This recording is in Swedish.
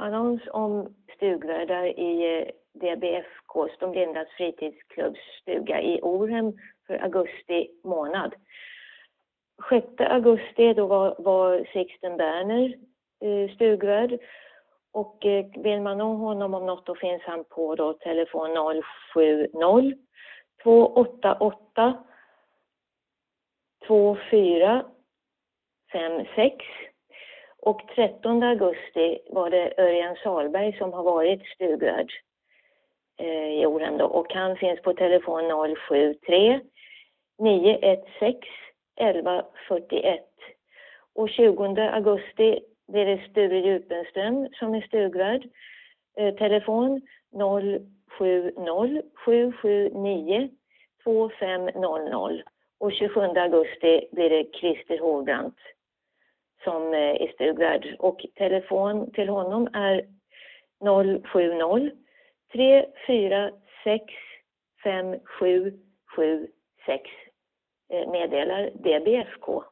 annons om stugvärdar i eh, DBFKs, De blindas fritidsklubbs stuga i Orhem för augusti månad. 6 augusti då var, var Sixten Berner eh, stugvärd och eh, vill man nå honom om något då finns han på då telefon 070 288 24 56 och 13 augusti var det Örjan Salberg som har varit stugvärd eh, i Oren då. Och han finns på telefon 073 916 1141 och 20 augusti blir det Sture Djupenström som är stugvärd. Eh, telefon 070 779 2500 och 27 augusti blir det Christer Hovbrandt som eh, är stugvärd och telefon till honom är 070 346 5776 meddelar DBFK.